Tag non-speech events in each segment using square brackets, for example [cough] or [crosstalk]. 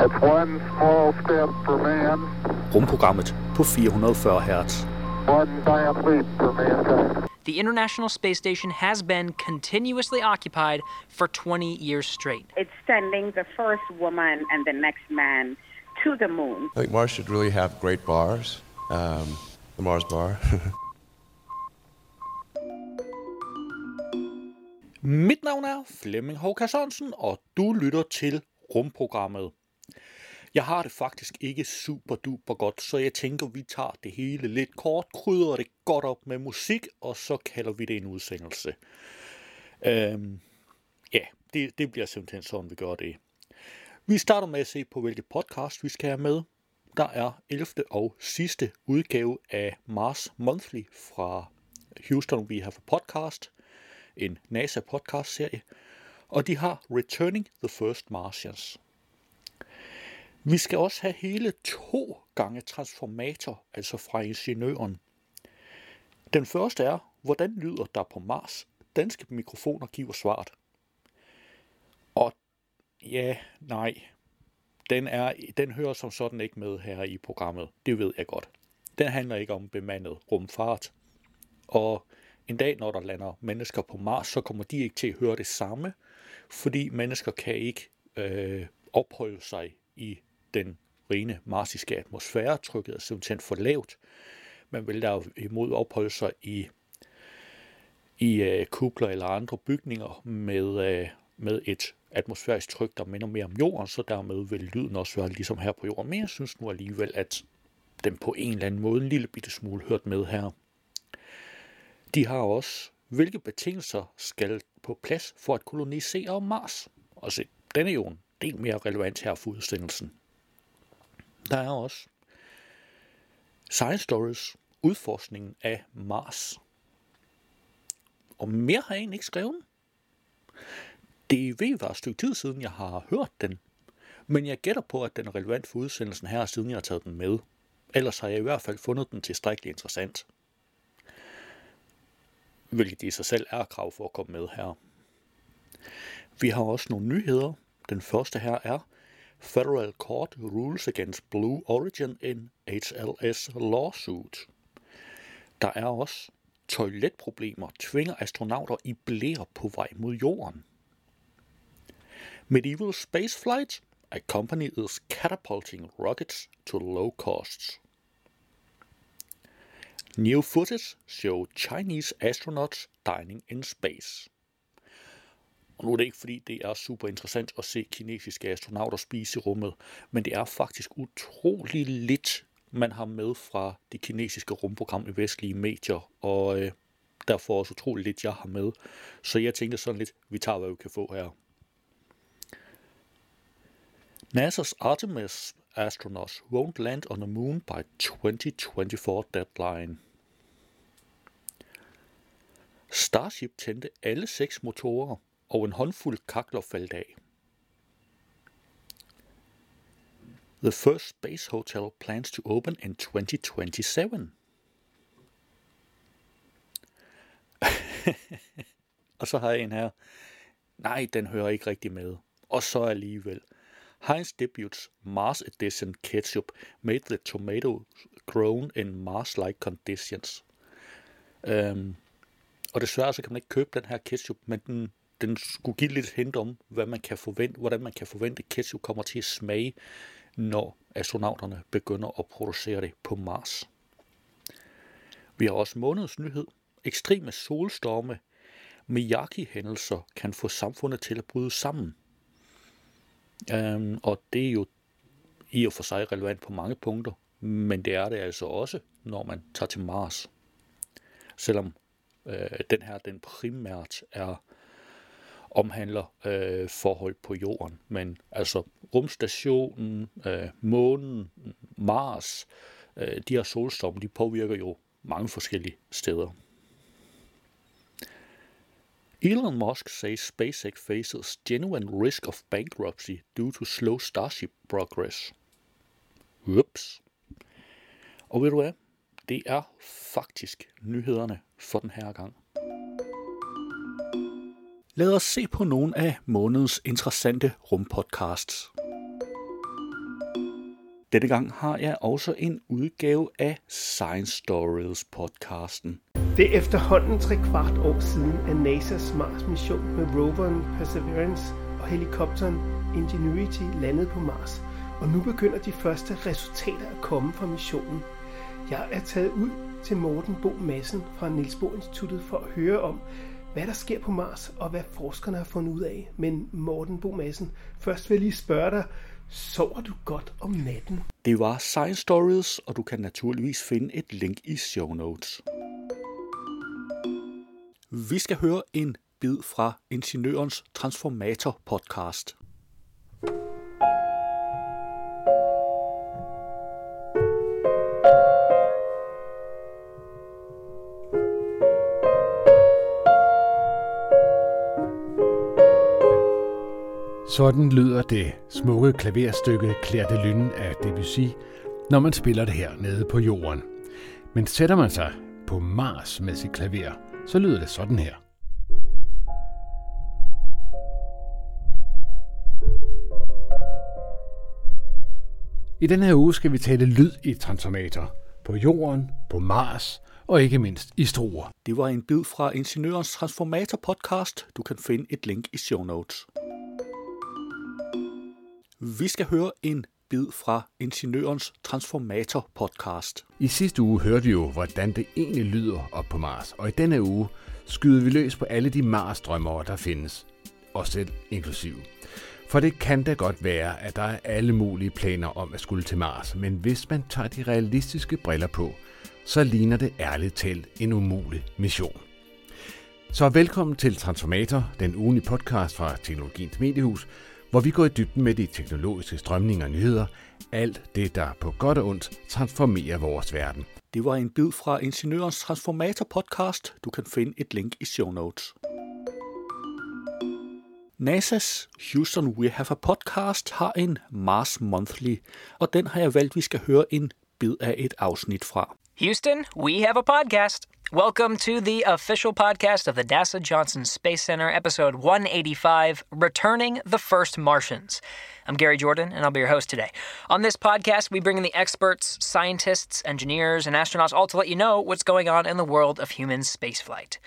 It's one small step for man, Rumprogrammet på 440 Hz. one giant leap for mankind. The International Space Station has been continuously occupied for 20 years straight. It's sending the first woman and the next man to the moon. I think Mars should really have great bars. Um, the Mars bar. [laughs] Mit navn er Flemming Håkas Hansen, og du lytter til Rumprogrammet. Jeg har det faktisk ikke super duper godt, så jeg tænker, vi tager det hele lidt kort, krydder det godt op med musik, og så kalder vi det en udsendelse. Øhm, ja, det, det bliver simpelthen sådan, vi gør det. Vi starter med at se på, hvilke podcast vi skal have med. Der er 11. og sidste udgave af Mars Monthly fra Houston We Have a Podcast, en NASA podcast serie, og de har Returning the First Martians. Vi skal også have hele to gange transformator, altså fra ingeniøren. Den første er, hvordan lyder der på Mars? Danske mikrofoner giver svaret. Og ja, nej, den, er, den hører som sådan ikke med her i programmet. Det ved jeg godt. Den handler ikke om bemandet rumfart. Og en dag, når der lander mennesker på Mars, så kommer de ikke til at høre det samme, fordi mennesker kan ikke øh, opholde sig i den rene marsiske atmosfære. Trykket er simpelthen for lavt. Man vil derimod opholde sig i, i øh, kubler eller andre bygninger med, øh, med et atmosfærisk tryk, der minder mere om jorden, så dermed vil lyden også være ligesom her på jorden. Men jeg synes nu alligevel, at den på en eller anden måde en lille bitte smule hørt med her. De har også, hvilke betingelser skal på plads for at kolonisere Mars. Og se, den er jo en del mere relevant her for udsendelsen. Der er også Science Stories, udforskningen af Mars. Og mere har jeg egentlig ikke skrevet. Det ved være et stykke tid siden, jeg har hørt den. Men jeg gætter på, at den er relevant for udsendelsen her, siden jeg har taget den med. Ellers har jeg i hvert fald fundet den tilstrækkeligt interessant. Hvilket i sig selv er krav for at komme med her. Vi har også nogle nyheder. Den første her er, Federal Court rules against Blue Origin in HLS lawsuit. Der er også toiletproblemer tvinger astronauter i blære på vej mod jorden. Medieval spaceflight, a company is catapulting rockets to low costs. New footage show Chinese astronauts dining in space. Og nu er det ikke fordi, det er super interessant at se kinesiske astronauter spise i rummet, men det er faktisk utrolig lidt, man har med fra det kinesiske rumprogram i vestlige medier, og øh, derfor også utrolig lidt, jeg har med. Så jeg tænkte sådan lidt, vi tager, hvad vi kan få her. NASA's Artemis astronauts won't land on the moon by 2024 deadline. Starship tændte alle seks motorer, og en håndfuld kakler faldt af. The first space hotel plans to open in 2027. [laughs] og så har jeg en her. Nej, den hører ikke rigtig med. Og så alligevel. Heinz Debuts Mars Edition ketchup made the tomato grown in Mars-like conditions. Um, og desværre så kan man ikke købe den her ketchup, men den, den skulle give lidt hint om, hvad man kan forvente, hvordan man kan forvente, at ketchup kommer til at smage, når astronauterne begynder at producere det på Mars. Vi har også månedens nyhed. Ekstreme solstorme Miyagi-hændelser kan få samfundet til at bryde sammen. Øhm, og det er jo i og for sig relevant på mange punkter, men det er det altså også, når man tager til Mars. Selvom øh, den her den primært er omhandler øh, forhold på jorden, men altså rumstationen, øh, månen, Mars, øh, de her solstorme, de påvirker jo mange forskellige steder. Elon Musk says SpaceX faces genuine risk of bankruptcy due to slow Starship progress. Whoops. Og ved du hvad? Det er faktisk nyhederne for den her gang. Lad os se på nogle af månedens interessante rumpodcasts. Denne gang har jeg også en udgave af Science Stories podcasten. Det er efterhånden tre kvart år siden, at NASA's Mars-mission med roveren Perseverance og helikopteren Ingenuity landede på Mars. Og nu begynder de første resultater at komme fra missionen. Jeg er taget ud til Morten Bo Madsen fra Niels Bohr Instituttet for at høre om, hvad der sker på Mars, og hvad forskerne har fundet ud af. Men Morten Bo Madsen, først vil jeg lige spørge dig, sover du godt om natten? Det var Science Stories, og du kan naturligvis finde et link i show notes. Vi skal høre en bid fra Ingeniørens Transformator podcast. Sådan lyder det smukke klaverstykke Claire de Lune af Debussy, når man spiller det her nede på jorden. Men sætter man sig på Mars med sit klaver, så lyder det sådan her. I den her uge skal vi tale lyd i transformator. På jorden, på Mars og ikke mindst i struer. Det var en bid fra Ingeniørens Transformator podcast. Du kan finde et link i show notes. Vi skal høre en bid fra Ingeniørens Transformator podcast. I sidste uge hørte vi jo, hvordan det egentlig lyder op på Mars, og i denne uge skyder vi løs på alle de Mars-drømmere, der findes, os selv inklusiv. For det kan da godt være, at der er alle mulige planer om at skulle til Mars, men hvis man tager de realistiske briller på, så ligner det ærligt talt en umulig mission. Så velkommen til Transformator, den ugenlige podcast fra Teknologiens Mediehus, hvor vi går i dybden med de teknologiske strømninger og nyheder, alt det, der på godt og ondt transformerer vores verden. Det var en bid fra Ingeniørens Transformator podcast. Du kan finde et link i show notes. NASA's Houston We Have a Podcast har en Mars Monthly, og den har jeg valgt, vi skal høre en bid af et afsnit fra. Houston, we have a podcast. Welcome to the official podcast of the NASA Johnson Space Center, episode 185 Returning the First Martians. I'm Gary Jordan, and I'll be your host today. On this podcast, we bring in the experts, scientists, engineers, and astronauts all to let you know what's going on in the world of human spaceflight.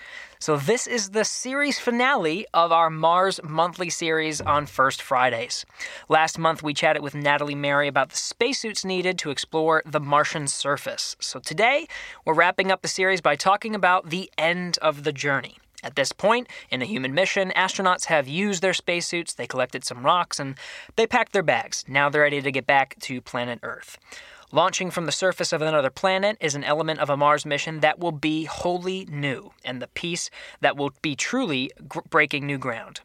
So, this is the series finale of our Mars monthly series on First Fridays. Last month, we chatted with Natalie Mary about the spacesuits needed to explore the Martian surface. So, today, we're wrapping up the series by talking about the end of the journey. At this point in a human mission, astronauts have used their spacesuits, they collected some rocks, and they packed their bags. Now they're ready to get back to planet Earth. Launching from the surface of another planet is an element of a Mars mission that will be wholly new, and the piece that will be truly gr- breaking new ground.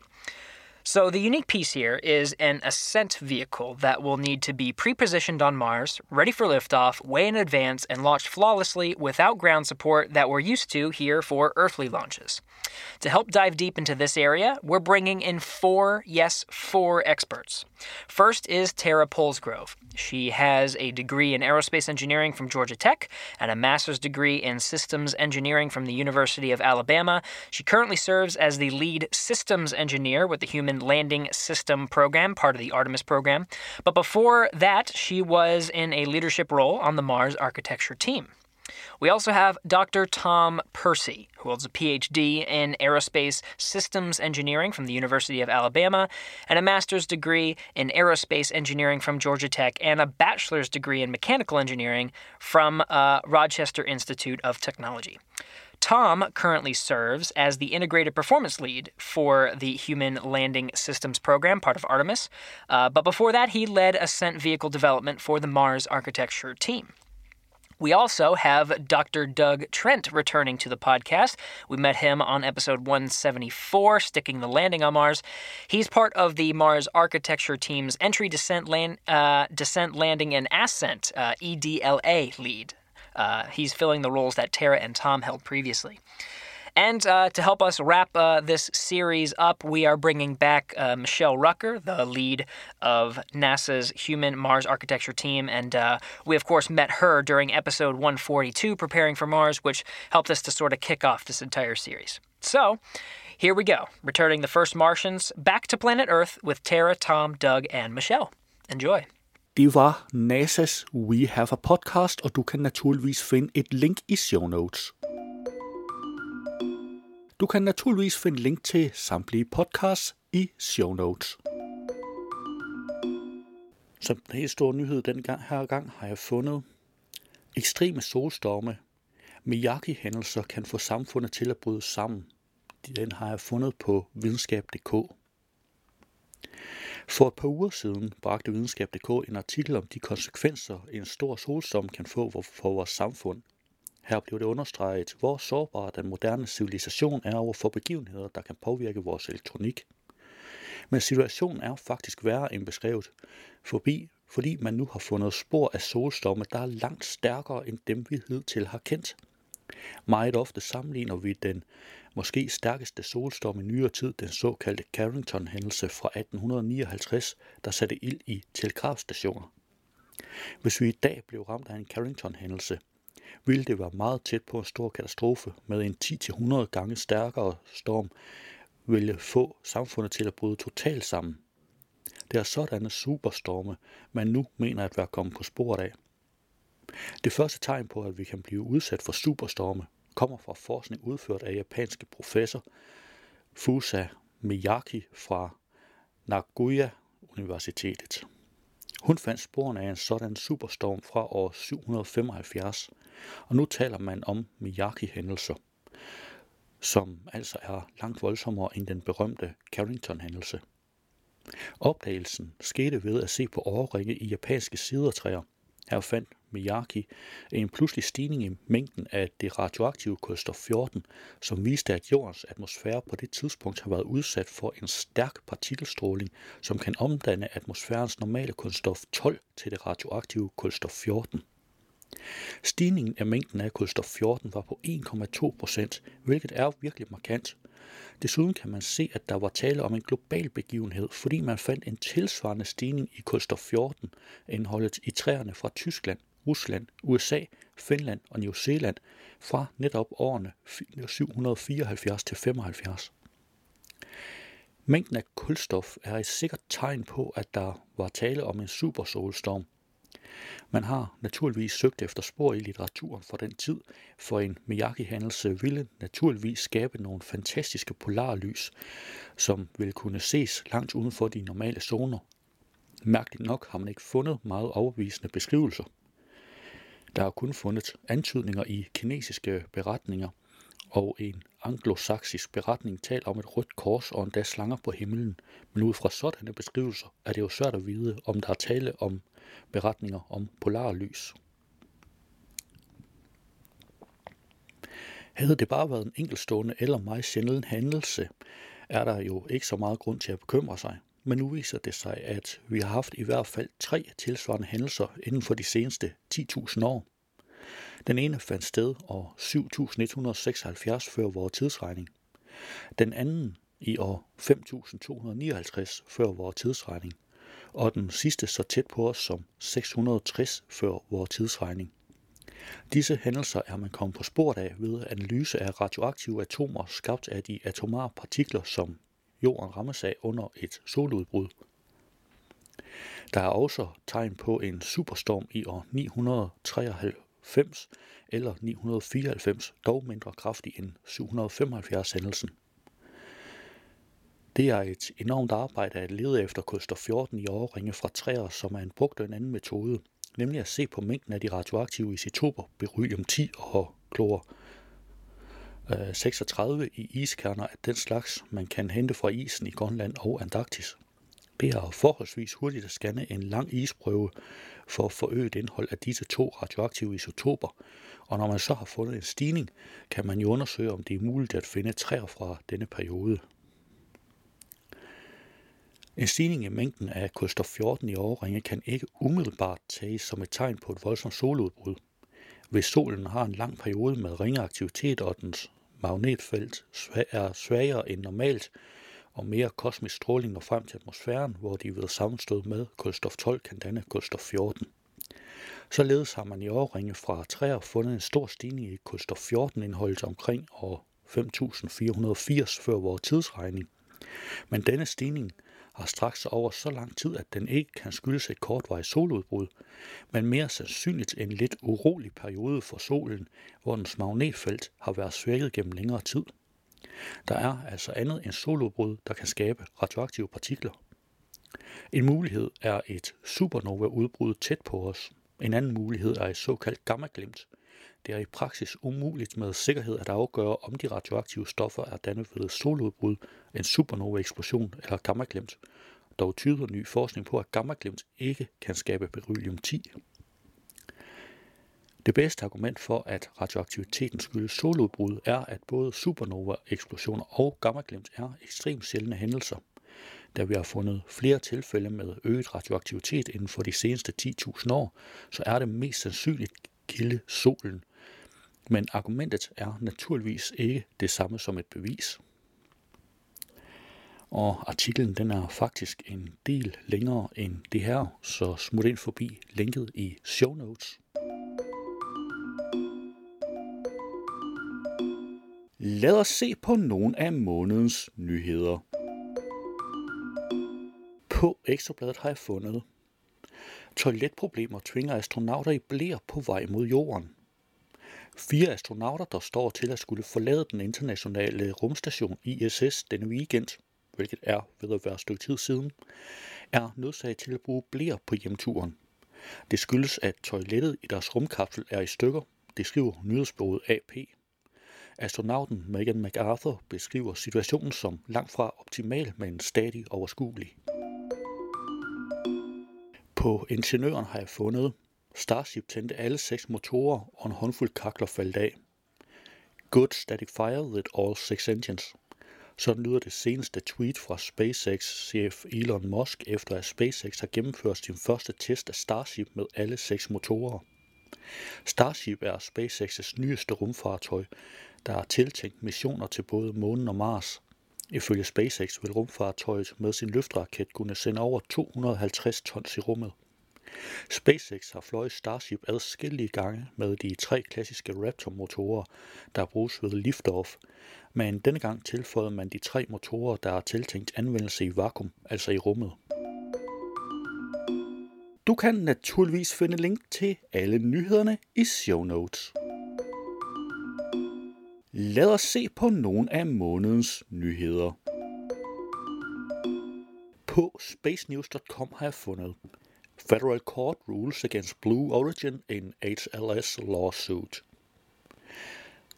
So, the unique piece here is an ascent vehicle that will need to be pre positioned on Mars, ready for liftoff, way in advance, and launched flawlessly without ground support that we're used to here for earthly launches. To help dive deep into this area, we're bringing in four, yes, four experts. First is Tara Polsgrove. She has a degree in aerospace engineering from Georgia Tech and a master's degree in systems engineering from the University of Alabama. She currently serves as the lead systems engineer with the Human Landing System Program, part of the Artemis program. But before that, she was in a leadership role on the Mars architecture team. We also have Dr. Tom Percy, who holds a PhD in aerospace systems engineering from the University of Alabama and a master's degree in aerospace engineering from Georgia Tech and a bachelor's degree in mechanical engineering from uh, Rochester Institute of Technology. Tom currently serves as the integrated performance lead for the Human Landing Systems program, part of Artemis. Uh, but before that, he led ascent vehicle development for the Mars architecture team. We also have Dr. Doug Trent returning to the podcast. We met him on episode 174, Sticking the Landing on Mars. He's part of the Mars architecture team's entry, descent, land, uh, descent landing, and ascent uh, EDLA lead. Uh, he's filling the roles that Tara and Tom held previously. And uh, to help us wrap uh, this series up, we are bringing back uh, Michelle Rucker, the lead of NASA's Human Mars Architecture team. And uh, we, of course, met her during episode 142, Preparing for Mars, which helped us to sort of kick off this entire series. So, here we go, returning the first Martians back to planet Earth with Tara, Tom, Doug, and Michelle. Enjoy. Det var NASA's We Have a Podcast, og du kan naturligvis finde et link i show notes. Du kan naturligvis finde link til samtlige podcasts i show notes. Som den helt store nyhed den gang, her gang har jeg fundet ekstreme solstorme. Miyagi-hændelser kan få samfundet til at bryde sammen. Den har jeg fundet på videnskab.dk. For et par uger siden bragte videnskab.dk en artikel om de konsekvenser, en stor solstorm kan få for vores samfund. Her blev det understreget, hvor sårbar den moderne civilisation er over for begivenheder, der kan påvirke vores elektronik. Men situationen er faktisk værre end beskrevet, forbi, fordi man nu har fundet spor af solstorme, der er langt stærkere end dem, vi hidtil har kendt. Meget ofte sammenligner vi den måske stærkeste solstorm i nyere tid, den såkaldte Carrington-hændelse fra 1859, der satte ild i telegrafstationer. Hvis vi i dag blev ramt af en Carrington-hændelse, ville det være meget tæt på en stor katastrofe med en 10-100 gange stærkere storm, ville få samfundet til at bryde totalt sammen. Det er sådanne superstorme, man nu mener at være kommet på sporet af. Det første tegn på, at vi kan blive udsat for superstorme, kommer fra forskning udført af japanske professor Fusa Miyaki fra Nagoya Universitetet. Hun fandt sporene af en sådan superstorm fra år 775, og nu taler man om Miyagi-hændelser, som altså er langt voldsommere end den berømte Carrington-hændelse. Opdagelsen skete ved at se på årringe i japanske sidertræer. Her fandt Miyaki en pludselig stigning i mængden af det radioaktive kulstof 14, som viste, at jordens atmosfære på det tidspunkt har været udsat for en stærk partikelstråling, som kan omdanne atmosfærens normale kulstof 12 til det radioaktive kulstof 14. Stigningen af mængden af kulstof 14 var på 1,2 procent, hvilket er virkelig markant. Desuden kan man se, at der var tale om en global begivenhed, fordi man fandt en tilsvarende stigning i kulstof 14 indholdet i træerne fra Tyskland, Rusland, USA, Finland og New Zealand fra netop årene 774 til 75. Mængden af kulstof er et sikkert tegn på, at der var tale om en supersolstorm. Man har naturligvis søgt efter spor i litteraturen fra den tid, for en Miyagi-handelse ville naturligvis skabe nogle fantastiske polarlys, som ville kunne ses langt uden for de normale zoner. Mærkeligt nok har man ikke fundet meget overbevisende beskrivelser. Der er kun fundet antydninger i kinesiske beretninger, og en anglosaksisk beretning taler om et rødt kors og endda slanger på himlen. Men ud fra sådanne beskrivelser er det jo svært at vide, om der er tale om beretninger om polarlys. Havde det bare været en enkeltstående eller meget sjælden hændelse, er der jo ikke så meget grund til at bekymre sig. Men nu viser det sig, at vi har haft i hvert fald tre tilsvarende hændelser inden for de seneste 10.000 år. Den ene fandt sted år 7176 før vores tidsregning. Den anden i år 5259 før vores tidsregning. Og den sidste så tæt på os som 660 før vores tidsregning. Disse hændelser er man kommet på sporet af ved analyse af radioaktive atomer skabt af de atomare partikler, som jorden rammes af under et soludbrud. Der er også tegn på en superstorm i år 993 eller 994, dog mindre kraftig end 775 hændelsen. Det er et enormt arbejde at lede efter koster 14 i årringe fra træer, som er en brugt en anden metode, nemlig at se på mængden af de radioaktive isotoper, beryllium 10 og klor øh, 36 i iskerner af den slags, man kan hente fra isen i Grønland og Antarktis beder forholdsvis hurtigt at scanne en lang isprøve for at forøge indhold af disse to radioaktive isotoper, og når man så har fundet en stigning, kan man jo undersøge, om det er muligt at finde træer fra denne periode. En stigning i mængden af kulstof 14 i overringe kan ikke umiddelbart tages som et tegn på et voldsomt soludbrud. Hvis solen har en lang periode med ringe aktivitet, og dens magnetfelt er svagere end normalt, og mere kosmisk stråling når frem til atmosfæren, hvor de ved sammenstød med kulstof 12 kan danne kulstof 14. Således har man i årringe fra træer fundet en stor stigning i kulstof 14 indholdet omkring år 5480 før vores tidsregning. Men denne stigning har straks over så lang tid, at den ikke kan skyldes et kortvarigt soludbrud, men mere sandsynligt en lidt urolig periode for solen, hvor dens magnetfelt har været svækket gennem længere tid. Der er altså andet end soludbrud, der kan skabe radioaktive partikler. En mulighed er et supernova-udbrud tæt på os. En anden mulighed er et såkaldt gammaglimt. Det er i praksis umuligt med sikkerhed at afgøre, om de radioaktive stoffer er dannet ved soludbrud, en supernova-eksplosion eller gammaglimt. Dog tyder ny forskning på, at gammaglimt ikke kan skabe beryllium-10. Det bedste argument for, at radioaktiviteten skyldes soludbrud, er, at både supernova-eksplosioner og gammaglimt er ekstremt sjældne hændelser. Da vi har fundet flere tilfælde med øget radioaktivitet inden for de seneste 10.000 år, så er det mest sandsynligt kilde solen. Men argumentet er naturligvis ikke det samme som et bevis. Og artiklen den er faktisk en del længere end det her, så smut ind forbi linket i show notes. Lad os se på nogle af månedens nyheder. På Ekstrabladet har jeg fundet. Toiletproblemer tvinger astronauter i blære på vej mod jorden. Fire astronauter, der står til at skulle forlade den internationale rumstation ISS denne weekend, hvilket er ved at være et stykke tid siden, er nødsaget til at bruge blære på hjemturen. Det skyldes, at toilettet i deres rumkapsel er i stykker, det skriver nyhedsbureauet AP. Astronauten Megan MacArthur beskriver situationen som langt fra optimal, men stadig overskuelig. På ingeniøren har jeg fundet, Starship tændte alle seks motorer, og en håndfuld kakler faldt af. Good static fire with all six engines. Sådan lyder det seneste tweet fra SpaceX-chef Elon Musk, efter at SpaceX har gennemført sin første test af Starship med alle seks motorer. Starship er SpaceX's nyeste rumfartøj, der er tiltænkt missioner til både månen og Mars. Ifølge SpaceX vil rumfartøjet med sin løftraket kunne sende over 250 tons i rummet. SpaceX har fløjet Starship adskillige gange med de tre klassiske Raptor-motorer, der bruges ved liftoff, men denne gang tilføjede man de tre motorer, der er tiltænkt anvendelse i vakuum, altså i rummet. Du kan naturligvis finde link til alle nyhederne i show notes. Lad os se på nogle af månedens nyheder. På spacenews.com har jeg fundet Federal Court rules against Blue Origin in HLS lawsuit.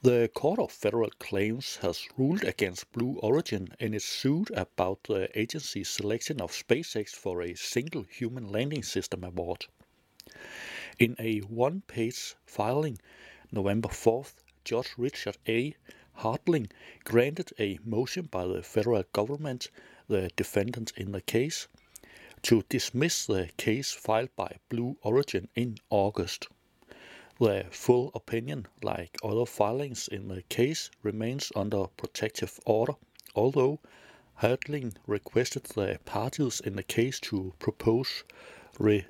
The Court of Federal Claims has ruled against Blue Origin in its suit about the agency's selection of SpaceX for a single human landing system award. In a one page filing, November 4th, Judge Richard A. Hartling granted a motion by the federal government, the defendant in the case, to dismiss the case filed by Blue Origin in August. The full opinion, like other filings in the case, remains under protective order, although Hartling requested the parties in the case to propose re-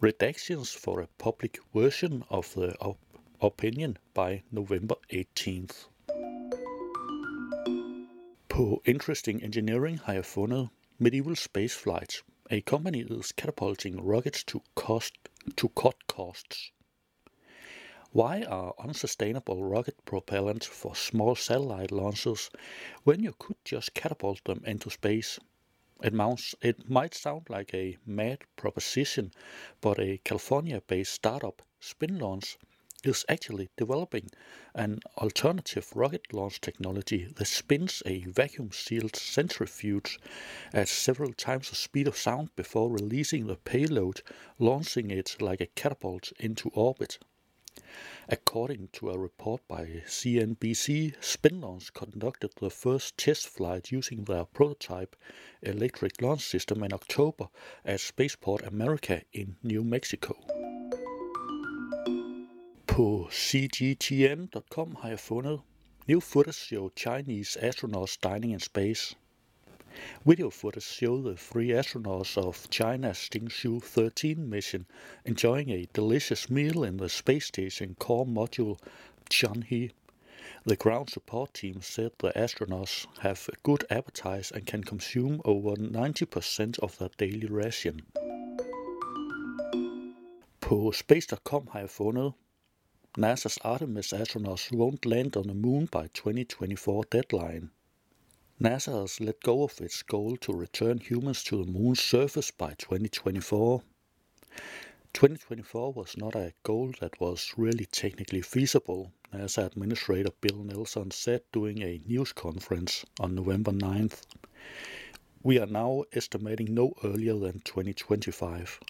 redactions for a public version of the op- opinion by November 18th. På Interesting Engineering har jeg fundet Medieval Space Flights, a company is catapulting rockets to cost to cut costs. Why are unsustainable rocket propellants for small satellite launches when you could just catapult them into space? It, mounts, it might sound like a mad proposition, but a California based startup, Spin Launch, is actually developing an alternative rocket launch technology that spins a vacuum sealed centrifuge at several times the speed of sound before releasing the payload, launching it like a catapult into orbit. According to a report by CNBC, Spin Launch conducted the first test flight using their prototype electric launch system in October at Spaceport America in New Mexico. På cgtn.com har jeg fundet New footage show Chinese astronauts dining in space. Video footage show the three astronauts of China's Stingzhou 13 mission enjoying a delicious meal in the space station core module Chang'e. The ground support team said the astronauts have a good appetite and can consume over 90% of their daily ration. På space.com har jeg fundet NASA's Artemis astronauts won't land on the moon by 2024 deadline. NASA has let go of its goal to return humans to the moon's surface by 2024. 2024 was not a goal that was really technically feasible, NASA Administrator Bill Nelson said during a news conference on November 9th. We are now estimating no earlier than 2025.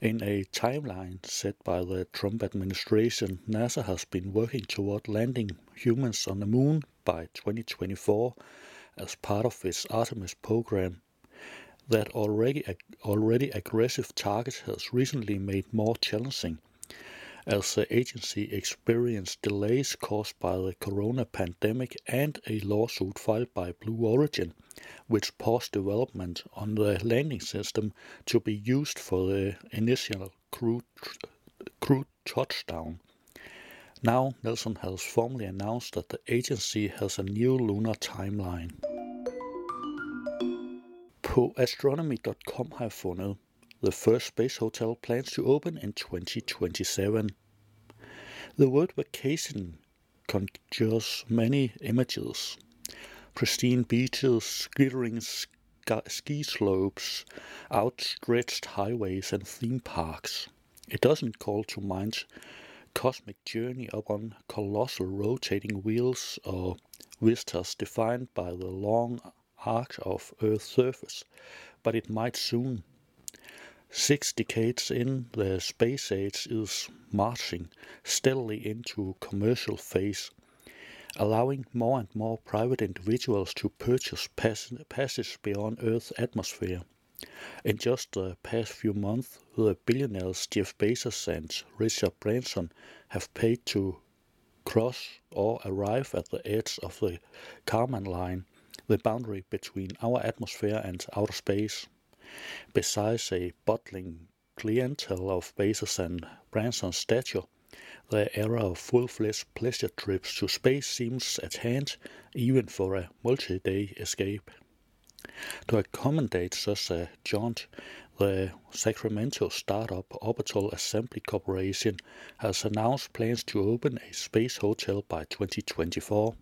In a timeline set by the Trump administration, NASA has been working toward landing humans on the moon by 2024 as part of its Artemis program. That already already aggressive target has recently made more challenging as the agency experienced delays caused by the corona pandemic and a lawsuit filed by Blue Origin, which paused development on the landing system to be used for the initial crew, crew touchdown. Now, Nelson has formally announced that the agency has a new lunar timeline. På astronomy.com har jeg fundet The first space hotel plans to open in 2027. The word vacation conjures many images. Pristine beaches, glittering ski slopes, outstretched highways and theme parks. It doesn't call to mind cosmic journey up on colossal rotating wheels or vistas defined by the long arc of Earth's surface, but it might soon. Six decades in, the space age is marching steadily into commercial phase, allowing more and more private individuals to purchase pass- passage beyond Earth's atmosphere. In just the past few months, the billionaires Jeff Bezos and Richard Branson have paid to cross or arrive at the edge of the Kármán line, the boundary between our atmosphere and outer space. Besides a bustling clientele of bases and Branson's stature, the era of full-fledged pleasure trips to space seems at hand, even for a multi-day escape. To accommodate such a jaunt, the Sacramento startup Orbital Assembly Corporation has announced plans to open a space hotel by 2024.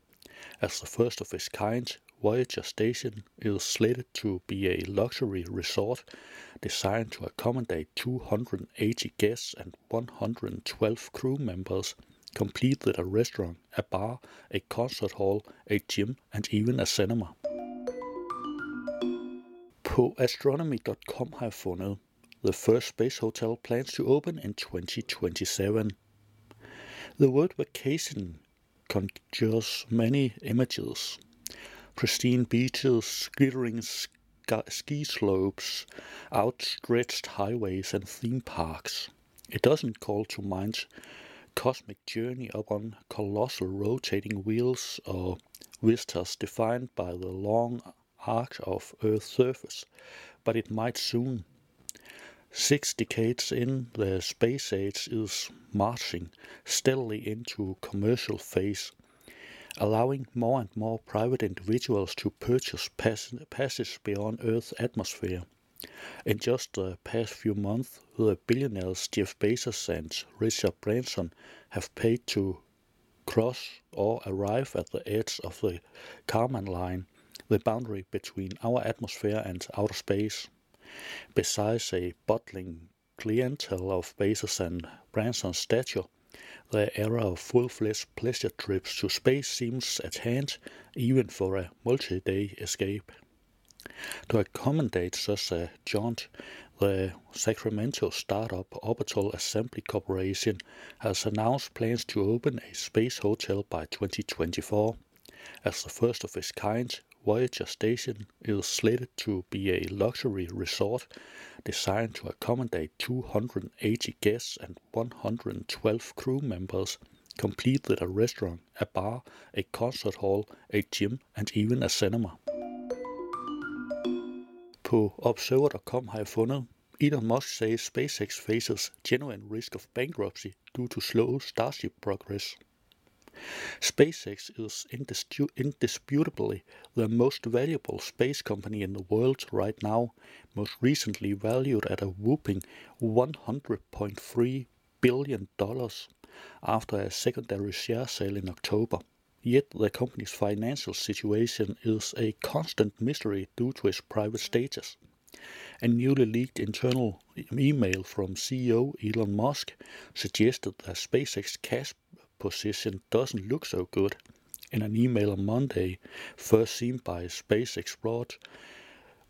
As the first of its kind, Voyager Station is slated to be a luxury resort designed to accommodate 280 guests and 112 crew members, complete with a restaurant, a bar, a concert hall, a gym, and even a cinema. På astronomy.com har jeg fundet The first space hotel plans to open in 2027. The word vacation conjures many images. Pristine beaches, glittering ski slopes, outstretched highways and theme parks. It doesn't call to mind cosmic journey up on colossal rotating wheels or vistas defined by the long arc of Earth's surface, but it might soon. Six decades in, the space age is marching steadily into commercial phase, allowing more and more private individuals to purchase pass- passage beyond Earth's atmosphere. In just the past few months, the billionaires Jeff Bezos and Richard Branson have paid to cross or arrive at the edge of the Kármán line, the boundary between our atmosphere and outer space. Besides a bustling clientele of Bezos and Branson's stature, the era of full-fledged pleasure trips to space seems at hand, even for a multi-day escape. To accommodate such a jaunt, the Sacramento startup Orbital Assembly Corporation has announced plans to open a space hotel by 2024. As the first of its kind, Voyager Station is slated to be a luxury resort designed to accommodate 280 guests and 112 crew members, complete with a restaurant, a bar, a concert hall, a gym, and even a cinema. På Observer.com har jeg fundet Elon Musk says SpaceX faces genuine risk of bankruptcy due to slow Starship progress. SpaceX is indispu- indisputably the most valuable space company in the world right now, most recently valued at a whooping 100.3 billion dollars after a secondary share sale in October. Yet the company's financial situation is a constant mystery due to its private status. A newly leaked internal email from CEO Elon Musk suggested that SpaceX cash position doesn't look so good. In an email on Monday, first seen by SpaceX Broad,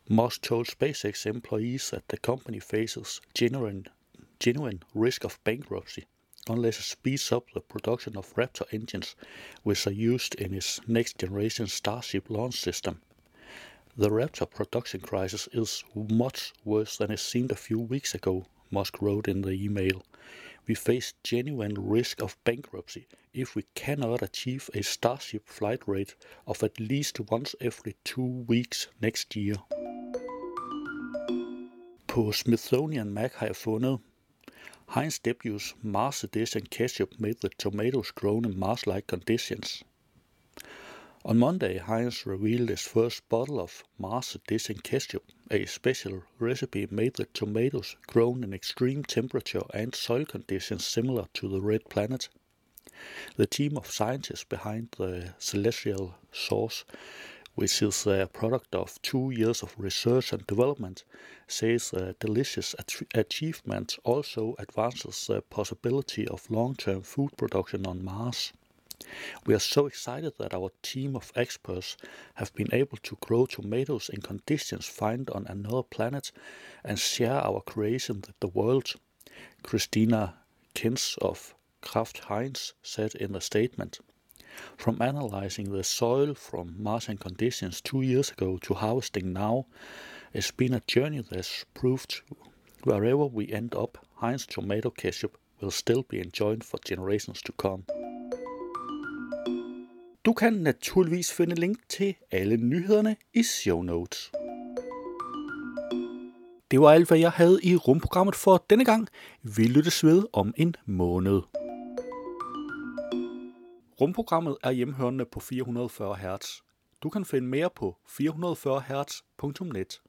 Musk told SpaceX employees that the company faces genuine, genuine risk of bankruptcy unless it speeds up the production of Raptor engines, which are used in its next generation Starship launch system. The Raptor production crisis is much worse than it seemed a few weeks ago, Musk wrote in the email. We face genuine risk of bankruptcy if we cannot achieve a Starship flight rate of at least once every two weeks next year. På Smithsonian Mac har jeg fundet Heinz debuts Mars Edition ketchup made with tomatoes grown in Mars-like conditions. On Monday, Heinz revealed its first bottle of Mars Edition ketchup, a special recipe made with tomatoes grown in extreme temperature and soil conditions similar to the red planet. The team of scientists behind the celestial sauce, which is a product of two years of research and development, says the delicious achievement also advances the possibility of long-term food production on Mars. We are so excited that our team of experts have been able to grow tomatoes in conditions found on another planet and share our creation with the world, Christina Kins of Kraft Heinz said in a statement. From analyzing the soil from Martian conditions two years ago to harvesting now, it's been a journey that's proved wherever we end up, Heinz tomato ketchup will still be enjoyed for generations to come. Du kan naturligvis finde link til alle nyhederne i show notes. Det var alt, hvad jeg havde i rumprogrammet for denne gang. Vi lyttes ved om en måned. Rumprogrammet er hjemhørende på 440 Hz. Du kan finde mere på 440hz.net.